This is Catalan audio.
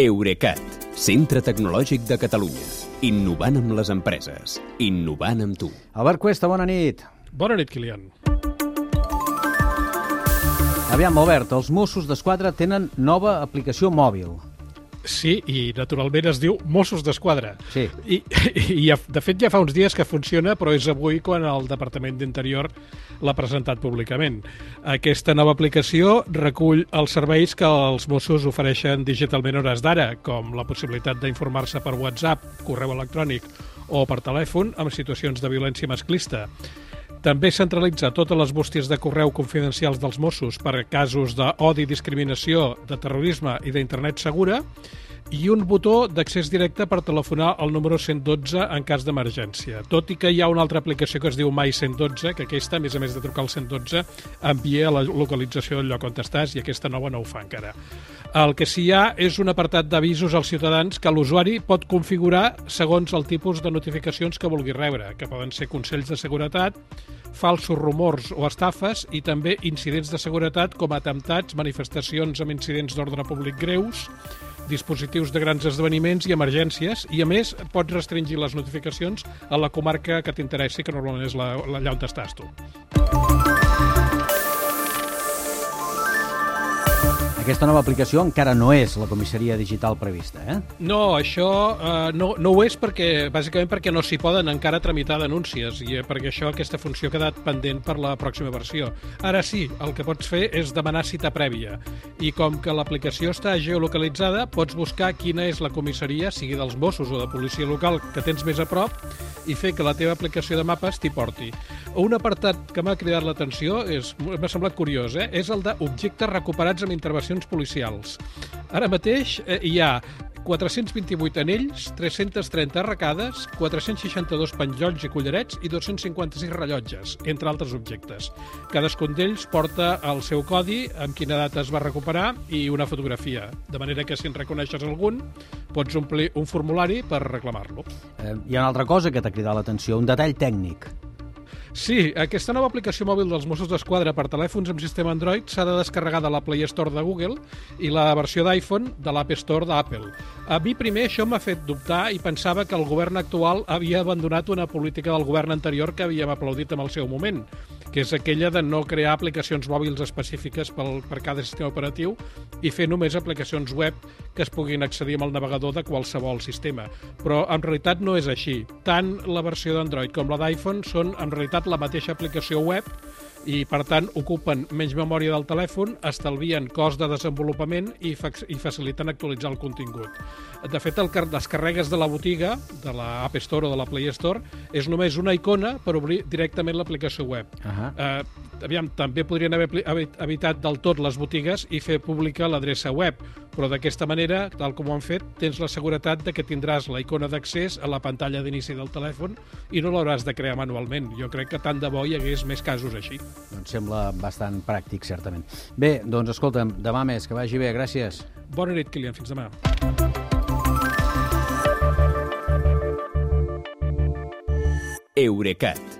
Eurecat, centre tecnològic de Catalunya. Innovant amb les empreses. Innovant amb tu. Albert Cuesta, bona nit. Bona nit, Kilian. Aviam, Albert, els Mossos d'Esquadra tenen nova aplicació mòbil. Sí, i naturalment es diu Mossos d'Esquadra. Sí. I, i de fet ja fa uns dies que funciona, però és avui quan el Departament d'Interior l'ha presentat públicament. Aquesta nova aplicació recull els serveis que els Mossos ofereixen digitalment hores d'ara, com la possibilitat d'informar-se per WhatsApp, correu electrònic o per telèfon en situacions de violència masclista. També centralitza totes les bústies de correu confidencials dels Mossos per casos d'odi, discriminació, de terrorisme i d'internet segura i un botó d'accés directe per telefonar al número 112 en cas d'emergència. Tot i que hi ha una altra aplicació que es diu My 112, que aquesta, a més a més de trucar al 112, envia la localització del lloc on estàs i aquesta nova no ho fa encara. El que sí hi ha és un apartat d'avisos als ciutadans que l'usuari pot configurar segons el tipus de notificacions que vulgui rebre, que poden ser consells de seguretat, falsos rumors o estafes i també incidents de seguretat com atemptats, manifestacions amb incidents d'ordre públic greus, dispositius de grans esdeveniments i emergències i, a més, pots restringir les notificacions a la comarca que t'interessi, que normalment és la, la, allà on estàs tu. Aquesta nova aplicació encara no és la comissaria digital prevista, eh? No, això eh, no, no ho és perquè, bàsicament perquè no s'hi poden encara tramitar denúncies i eh, perquè això, aquesta funció ha quedat pendent per la pròxima versió. Ara sí, el que pots fer és demanar cita prèvia i com que l'aplicació està geolocalitzada, pots buscar quina és la comissaria, sigui dels Mossos o de policia local, que tens més a prop i fer que la teva aplicació de mapes t'hi porti. Un apartat que m'ha cridat l'atenció m'ha semblat curiós, eh? és el d'objectes recuperats amb intervencions policials. Ara mateix eh, hi ha 428 anells, 330 arracades, 462 penjolls i collarets i 256 rellotges, entre altres objectes. Cadascun d'ells porta el seu codi, amb quina data es va recuperar i una fotografia, de manera que si en reconeixes algun, pots omplir un formulari per reclamar-lo. eh hi ha una altra cosa que t'ha cridat l'atenció, un detall tècnic. Sí, aquesta nova aplicació mòbil dels Mossos d'Esquadra per telèfons amb sistema Android s'ha de descarregar de la Play Store de Google i la versió d'iPhone de l'App Store d'Apple. A mi primer això m'ha fet dubtar i pensava que el govern actual havia abandonat una política del govern anterior que havíem aplaudit en el seu moment, que és aquella de no crear aplicacions mòbils específiques pel, per cada sistema operatiu i fer només aplicacions web que es puguin accedir amb el navegador de qualsevol sistema. Però en realitat no és així. Tant la versió d'Android com la d'iPhone són en realitat la mateixa aplicació web i, per tant, ocupen menys memòria del telèfon, estalvien cost de desenvolupament i, fa i faciliten actualitzar el contingut. De fet, el que descarregues de la botiga, de la App Store o de la Play Store, és només una icona per obrir directament l'aplicació web. Ahà. Eh, aviam, també podrien haver evitat del tot les botigues i fer pública l'adreça web, però d'aquesta manera, tal com ho han fet, tens la seguretat de que tindràs la icona d'accés a la pantalla d'inici del telèfon i no l'hauràs de crear manualment. Jo crec que tant de bo hi hagués més casos així. Doncs sembla bastant pràctic, certament. Bé, doncs escolta'm, demà més, que vagi bé, gràcies. Bona nit, Kilian. Fins demà. Eurecat,